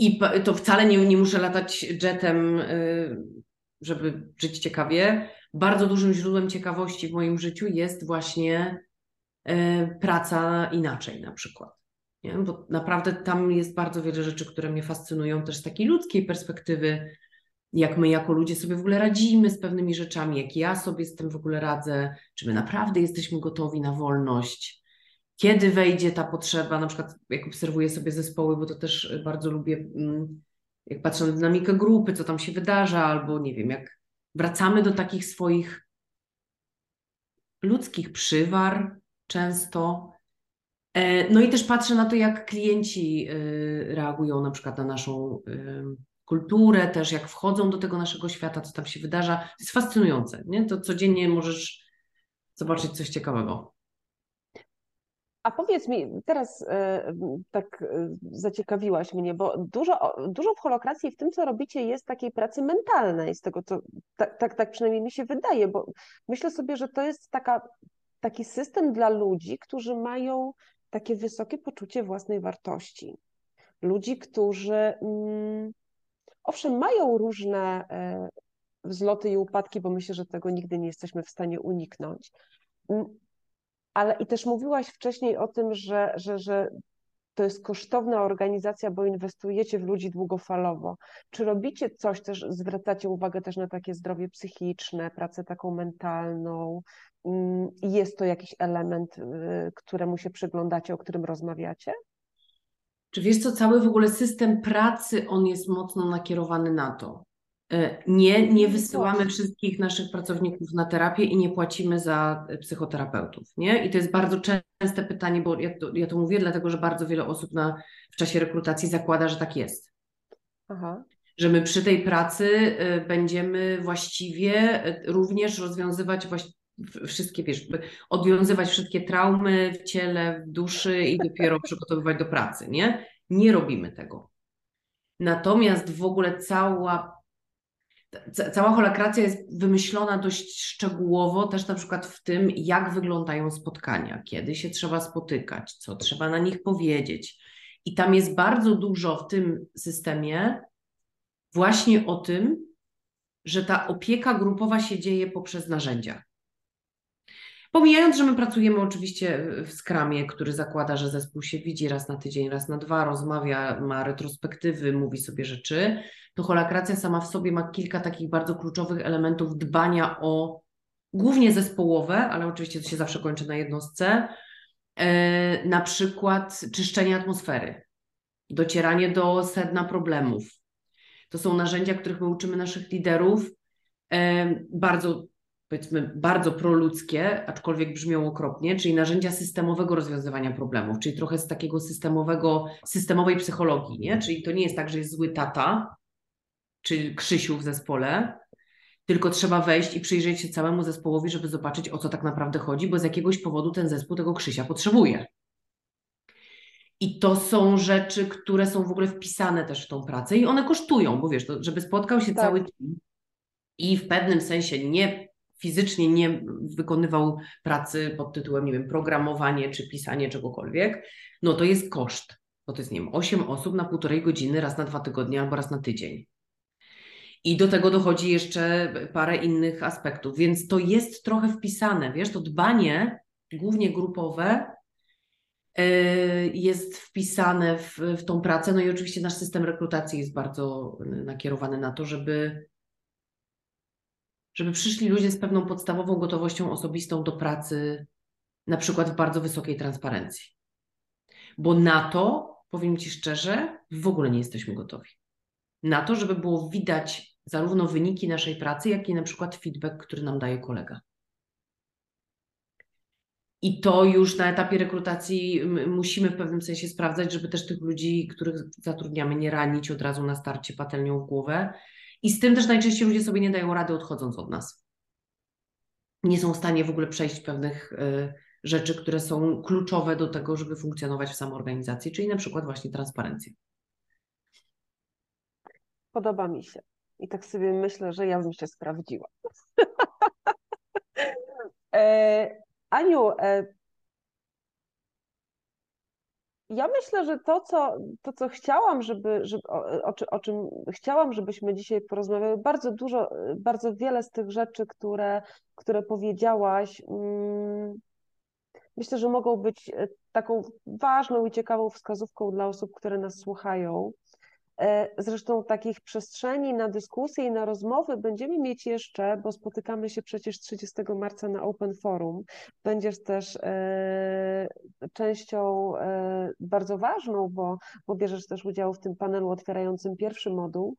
I to wcale nie, nie muszę latać jetem, y, żeby żyć ciekawie. Bardzo dużym źródłem ciekawości w moim życiu jest właśnie y, praca inaczej na przykład. Nie? Bo naprawdę tam jest bardzo wiele rzeczy, które mnie fascynują też z takiej ludzkiej perspektywy, jak my jako ludzie sobie w ogóle radzimy z pewnymi rzeczami, jak ja sobie z tym w ogóle radzę, czy my naprawdę jesteśmy gotowi na wolność, kiedy wejdzie ta potrzeba, na przykład jak obserwuję sobie zespoły, bo to też bardzo lubię, mm, jak patrzę na dynamikę grupy, co tam się wydarza, albo nie wiem, jak wracamy do takich swoich ludzkich przywar często. E, no i też patrzę na to, jak klienci e, reagują na przykład na naszą e, kulturę, też jak wchodzą do tego naszego świata, co tam się wydarza. To jest fascynujące, nie? To codziennie możesz zobaczyć coś ciekawego. A powiedz mi, teraz e, tak e, zaciekawiłaś mnie, bo dużo, dużo w holokracji w tym, co robicie, jest takiej pracy mentalnej, z tego co tak, tak, tak przynajmniej mi się wydaje, bo myślę sobie, że to jest taka, taki system dla ludzi, którzy mają takie wysokie poczucie własnej wartości. Ludzi, którzy mm, owszem, mają różne e, wzloty i upadki, bo myślę, że tego nigdy nie jesteśmy w stanie uniknąć. Ale i też mówiłaś wcześniej o tym, że, że, że to jest kosztowna organizacja, bo inwestujecie w ludzi długofalowo. Czy robicie coś też, zwracacie uwagę też na takie zdrowie psychiczne, pracę taką mentalną? Mm, jest to jakiś element, y, któremu się przyglądacie, o którym rozmawiacie? Czy wiesz co, cały w ogóle system pracy, on jest mocno nakierowany na to. E, nie, nie wysyłamy wszystkich naszych pracowników na terapię i nie płacimy za psychoterapeutów. Nie? I to jest bardzo częste pytanie, bo ja to, ja to mówię dlatego, że bardzo wiele osób na, w czasie rekrutacji zakłada, że tak jest. Aha. Że my przy tej pracy e, będziemy właściwie e, również rozwiązywać wszystkie, wiesz, odwiązywać wszystkie traumy w ciele, w duszy i dopiero przygotowywać do pracy, nie? Nie robimy tego. Natomiast w ogóle cała cała holakracja jest wymyślona dość szczegółowo, też na przykład w tym, jak wyglądają spotkania, kiedy się trzeba spotykać, co trzeba na nich powiedzieć. I tam jest bardzo dużo w tym systemie właśnie o tym, że ta opieka grupowa się dzieje poprzez narzędzia. Pomijając, że my pracujemy oczywiście w skramie, który zakłada, że zespół się widzi raz na tydzień, raz na dwa, rozmawia, ma retrospektywy, mówi sobie rzeczy, to holakracja sama w sobie ma kilka takich bardzo kluczowych elementów dbania o głównie zespołowe, ale oczywiście to się zawsze kończy na jednostce, e, na przykład czyszczenie atmosfery, docieranie do sedna problemów. To są narzędzia, których my uczymy naszych liderów, e, bardzo powiedzmy bardzo proludzkie, aczkolwiek brzmią okropnie, czyli narzędzia systemowego rozwiązywania problemów, czyli trochę z takiego systemowego, systemowej psychologii, nie? Czyli to nie jest tak, że jest zły tata, czy Krzysiu w zespole, tylko trzeba wejść i przyjrzeć się całemu zespołowi, żeby zobaczyć, o co tak naprawdę chodzi, bo z jakiegoś powodu ten zespół tego Krzysia potrzebuje. I to są rzeczy, które są w ogóle wpisane też w tą pracę i one kosztują, bo wiesz, to, żeby spotkał się tak. cały team i w pewnym sensie nie fizycznie nie wykonywał pracy pod tytułem, nie wiem, programowanie czy pisanie czegokolwiek, no to jest koszt. Bo to jest, nie wiem, 8 osób na półtorej godziny, raz na dwa tygodnie albo raz na tydzień. I do tego dochodzi jeszcze parę innych aspektów, więc to jest trochę wpisane, wiesz, to dbanie, głównie grupowe, y, jest wpisane w, w tą pracę. No i oczywiście nasz system rekrutacji jest bardzo nakierowany na to, żeby żeby przyszli ludzie z pewną podstawową gotowością osobistą do pracy, na przykład w bardzo wysokiej transparencji. Bo na to, powiem Ci szczerze, w ogóle nie jesteśmy gotowi. Na to, żeby było widać zarówno wyniki naszej pracy, jak i na przykład feedback, który nam daje kolega. I to już na etapie rekrutacji musimy w pewnym sensie sprawdzać, żeby też tych ludzi, których zatrudniamy, nie ranić od razu na starcie patelnią w głowę, i z tym też najczęściej ludzie sobie nie dają rady odchodząc od nas. Nie są w stanie w ogóle przejść pewnych y, rzeczy, które są kluczowe do tego, żeby funkcjonować w samoorganizacji, czyli na przykład właśnie transparencja. Podoba mi się. I tak sobie myślę, że ja bym się sprawdziła. e, Aniu, e, ja myślę, że to, co, to, co chciałam, żeby, żeby o, o, o, czym chciałam, żebyśmy dzisiaj porozmawiały, bardzo dużo, bardzo wiele z tych rzeczy, które, które powiedziałaś, mm, myślę, że mogą być e, taką ważną i ciekawą wskazówką dla osób, które nas słuchają. E, zresztą takich przestrzeni na dyskusje i na rozmowy będziemy mieć jeszcze, bo spotykamy się przecież 30 marca na Open Forum. Będziesz też e, częścią e, bardzo ważną, bo, bo bierzesz też udział w tym panelu otwierającym pierwszy moduł.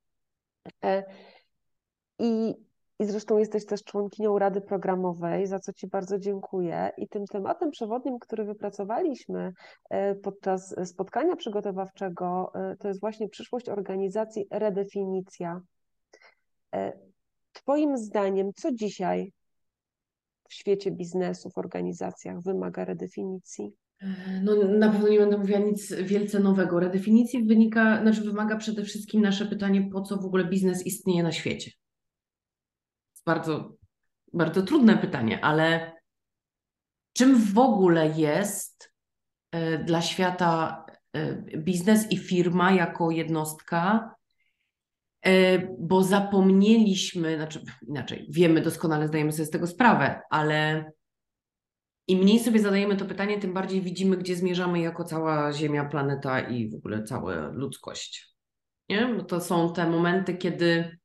I i zresztą jesteś też członkinią Rady Programowej, za co Ci bardzo dziękuję. I tym tematem przewodnim, który wypracowaliśmy e, podczas spotkania przygotowawczego, e, to jest właśnie przyszłość organizacji, redefinicja. E, twoim zdaniem, co dzisiaj w świecie biznesu, w organizacjach wymaga redefinicji? No, na pewno nie będę mówiła nic wielce nowego. Redefinicji wynika, znaczy wymaga przede wszystkim nasze pytanie, po co w ogóle biznes istnieje na świecie bardzo, bardzo trudne pytanie, ale czym w ogóle jest e, dla świata e, biznes i firma jako jednostka e, bo zapomnieliśmy, znaczy inaczej, wiemy doskonale, zdajemy sobie z tego sprawę, ale im mniej sobie zadajemy to pytanie, tym bardziej widzimy, gdzie zmierzamy jako cała Ziemia, planeta i w ogóle cała ludzkość. Nie? Bo to są te momenty, kiedy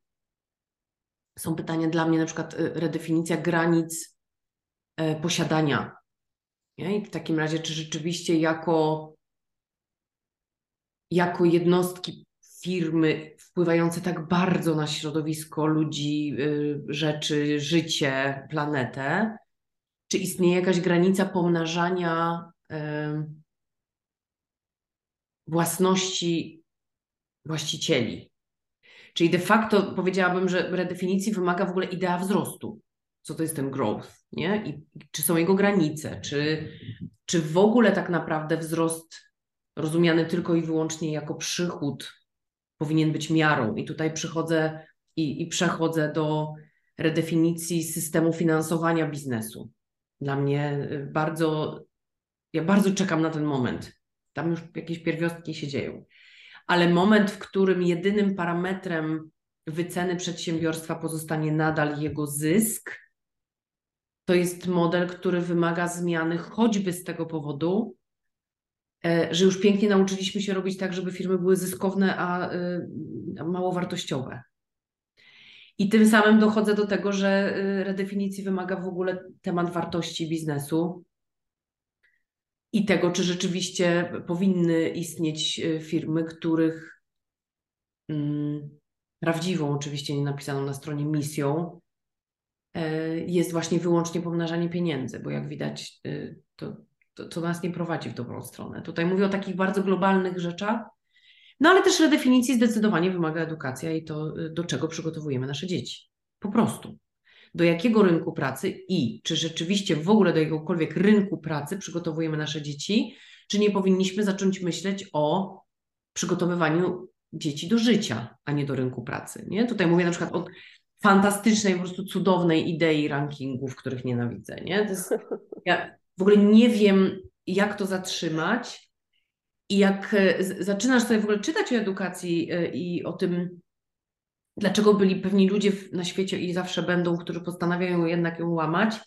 są pytania dla mnie, na przykład y, redefinicja granic e, posiadania. Nie? I w takim razie, czy rzeczywiście jako, jako jednostki firmy wpływające tak bardzo na środowisko ludzi, y, rzeczy, życie, planetę, czy istnieje jakaś granica pomnażania własności właścicieli? Czyli de facto powiedziałabym, że redefinicji wymaga w ogóle idea wzrostu. Co to jest ten growth? Nie? I czy są jego granice? Czy, czy w ogóle tak naprawdę wzrost rozumiany tylko i wyłącznie jako przychód powinien być miarą? I tutaj przychodzę i, i przechodzę do redefinicji systemu finansowania biznesu. Dla mnie y, bardzo, ja bardzo czekam na ten moment. Tam już jakieś pierwiostki się dzieją. Ale moment, w którym jedynym parametrem wyceny przedsiębiorstwa pozostanie nadal jego zysk, to jest model, który wymaga zmiany choćby z tego powodu, e, że już pięknie nauczyliśmy się robić tak, żeby firmy były zyskowne, a y, mało wartościowe. I tym samym dochodzę do tego, że y, redefinicji wymaga w ogóle temat wartości biznesu i tego, czy rzeczywiście powinny istnieć y, firmy, których mm, prawdziwą, oczywiście nie napisaną na stronie misją, e, jest właśnie wyłącznie pomnażanie pieniędzy, bo jak widać, y, to, to, to nas nie prowadzi w dobrą stronę. Tutaj mówię o takich bardzo globalnych rzeczach, no ale też redefinicji zdecydowanie wymaga edukacja i to, y, do czego przygotowujemy nasze dzieci. Po prostu. Do jakiego rynku pracy i czy rzeczywiście w ogóle do jakiegokolwiek rynku pracy przygotowujemy nasze dzieci, czy nie powinniśmy zacząć myśleć o przygotowywaniu dzieci do życia, a nie do rynku pracy. Nie? Tutaj mówię na przykład o fantastycznej, po prostu cudownej idei rankingów, których nienawidzę. Nie? Jest, ja w ogóle nie wiem, jak to zatrzymać, i jak e, zaczynasz sobie w ogóle czytać o edukacji e, i o tym, dlaczego byli pewni ludzie na świecie i zawsze będą, którzy postanawiają jednak ją łamać,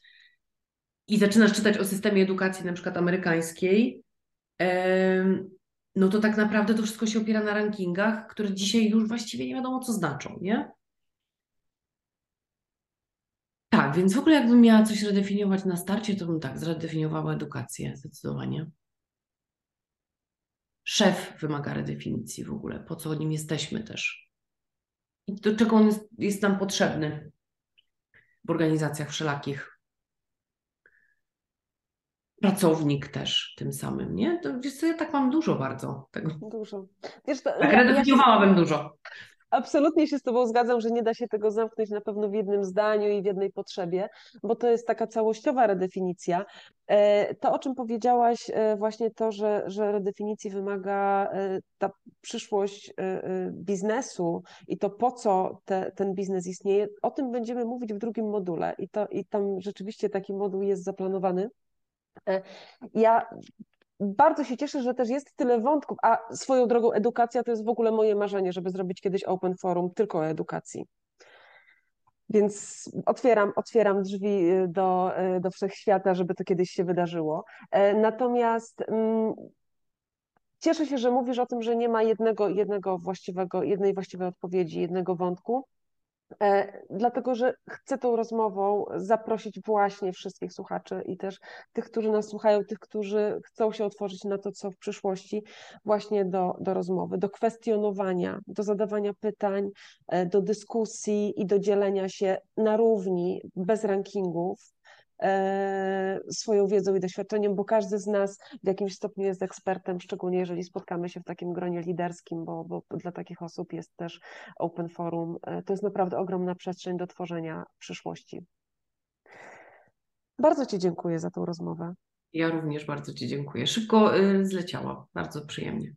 i zaczynasz czytać o systemie edukacji na przykład amerykańskiej, no to tak naprawdę to wszystko się opiera na rankingach, które dzisiaj już właściwie nie wiadomo, co znaczą, nie? Tak, więc w ogóle jakbym miała coś redefiniować na starcie, to bym tak zredefiniowała edukację zdecydowanie szef wymaga redefinicji w ogóle, po co nim jesteśmy też. I do czego on jest, jest nam potrzebny w organizacjach wszelakich. Pracownik też tym samym, nie? To wiesz co, ja tak mam dużo bardzo tego. Dużo. Wiesz, to, tak, redefiniowałabym ja się... dużo. Absolutnie się z Tobą zgadzam, że nie da się tego zamknąć na pewno w jednym zdaniu i w jednej potrzebie, bo to jest taka całościowa redefinicja. E, to, o czym powiedziałaś, e, właśnie to, że, że redefinicji wymaga e, ta przyszłość biznesu i to, po co te, ten biznes istnieje, o tym będziemy mówić w drugim module i, to, i tam rzeczywiście taki moduł jest zaplanowany. Ja bardzo się cieszę, że też jest tyle wątków, a swoją drogą edukacja to jest w ogóle moje marzenie, żeby zrobić kiedyś open forum tylko o edukacji. Więc otwieram, otwieram drzwi y, do, y, do wszechświata, żeby to kiedyś się wydarzyło. E, natomiast mm, cieszę się, że mówisz o tym, że nie ma jednego, jednego właściwego, jednej właściwej odpowiedzi, jednego wątku. E, dlatego że chcę tą rozmową zaprosić właśnie wszystkich słuchaczy i też tych, którzy nas słuchają, tych, którzy chcą się otworzyć na to, co w przyszłości, właśnie do, do rozmowy, do kwestionowania, do zadawania pytań, e, do dyskusji i do dzielenia się na równi, bez rankingów, swoją wiedzą i doświadczeniem, bo każdy z nas w jakimś stopniu jest ekspertem, szczególnie jeżeli spotkamy się w takim gronie liderskim, bo, bo dla takich osób jest też Open Forum. E, to jest naprawdę ogromna przestrzeń do tworzenia przyszłości. Bardzo Ci dziękuję za tą rozmowę. Ja również bardzo Ci dziękuję. Szybko y, zleciała, bardzo przyjemnie.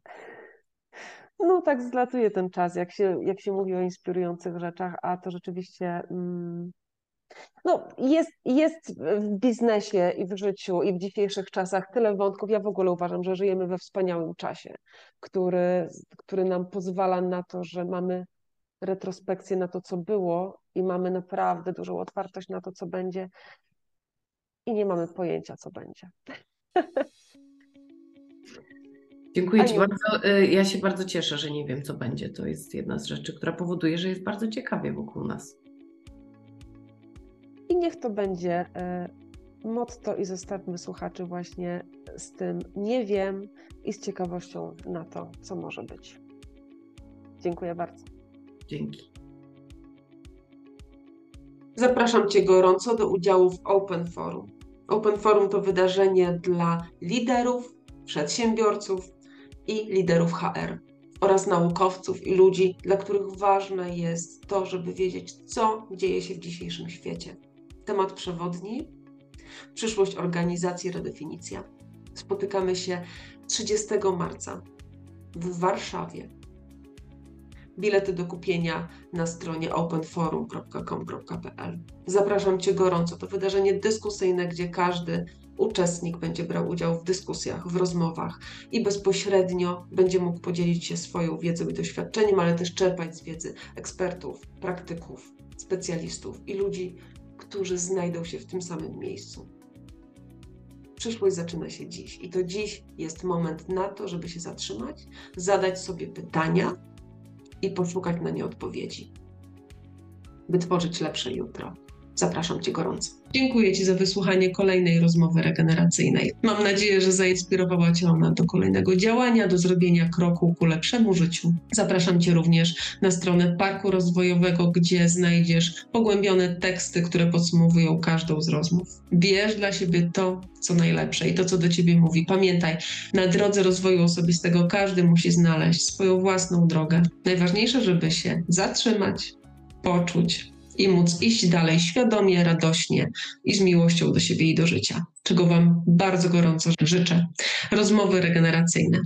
No tak zlatuje ten czas, jak się, jak się mówi o inspirujących rzeczach, a to rzeczywiście mm, no, jest, jest w biznesie i w życiu i w dzisiejszych czasach tyle wątków. Ja w ogóle uważam, że żyjemy we wspaniałym czasie, który, który nam pozwala na to, że mamy retrospekcję na to, co było i mamy naprawdę dużą otwartość na to, co będzie i nie mamy pojęcia, co będzie. Dziękuję Ci bardzo. Y, ja się bardzo cieszę, że nie wiem, co będzie. To jest jedna z rzeczy, która powoduje, że jest bardzo ciekawie wokół nas. Niech to będzie y, motto i zostawmy słuchaczy właśnie z tym nie wiem i z ciekawością na to, co może być. Dziękuję bardzo. Dzięki. Zapraszam Cię gorąco do udziału w Open Forum. Open Forum to wydarzenie dla liderów, przedsiębiorców i liderów HR oraz naukowców i ludzi, dla których ważne jest to, żeby wiedzieć, co dzieje się w dzisiejszym świecie. Temat przewodni: przyszłość organizacji, redefinicja. Spotykamy się 30 marca w Warszawie Bilety do kupienia na stronie openforum.com.pl. Zapraszam Cię gorąco. To wydarzenie dyskusyjne, gdzie każdy uczestnik będzie brał udział w dyskusjach, w rozmowach i bezpośrednio będzie mógł podzielić się swoją wiedzą i doświadczeniem, ale też czerpać z wiedzy ekspertów, praktyków, specjalistów i ludzi, którzy znajdą się w tym samym miejscu. Przyszłość zaczyna się dziś i to dziś jest moment na to, żeby się zatrzymać, zadać sobie pytania, i poszukać na nie odpowiedzi, by tworzyć lepsze jutro. Zapraszam Cię gorąco. Dziękuję Ci za wysłuchanie kolejnej rozmowy regeneracyjnej. Mam nadzieję, że zainspirowała Cię ona do kolejnego działania, do zrobienia kroku ku lepszemu życiu. Zapraszam Cię również na stronę Parku Rozwojowego, gdzie znajdziesz pogłębione teksty, które podsumowują każdą z rozmów. Bierz dla siebie to, co najlepsze i to, co do Ciebie mówi. Pamiętaj, na drodze rozwoju osobistego każdy musi znaleźć swoją własną drogę. Najważniejsze, żeby się zatrzymać, poczuć, i móc iść dalej świadomie, radośnie i z miłością do siebie i do życia, czego Wam bardzo gorąco życzę. Rozmowy regeneracyjne.